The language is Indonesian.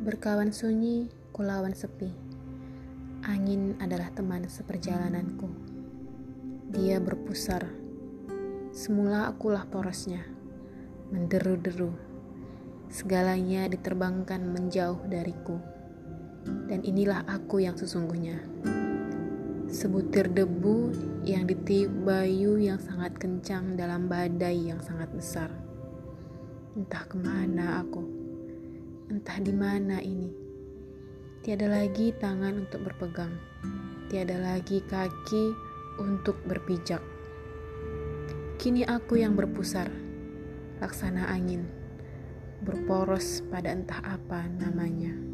Berkawan sunyi, kulawan sepi. Angin adalah teman seperjalananku. Dia berpusar. Semula akulah porosnya. Menderu-deru. Segalanya diterbangkan menjauh dariku. Dan inilah aku yang sesungguhnya. Sebutir debu yang ditiup bayu yang sangat kencang dalam badai yang sangat besar. Entah ke mana aku entah di mana ini. Tiada lagi tangan untuk berpegang, tiada lagi kaki untuk berpijak. Kini aku yang berpusar, laksana angin, berporos pada entah apa namanya.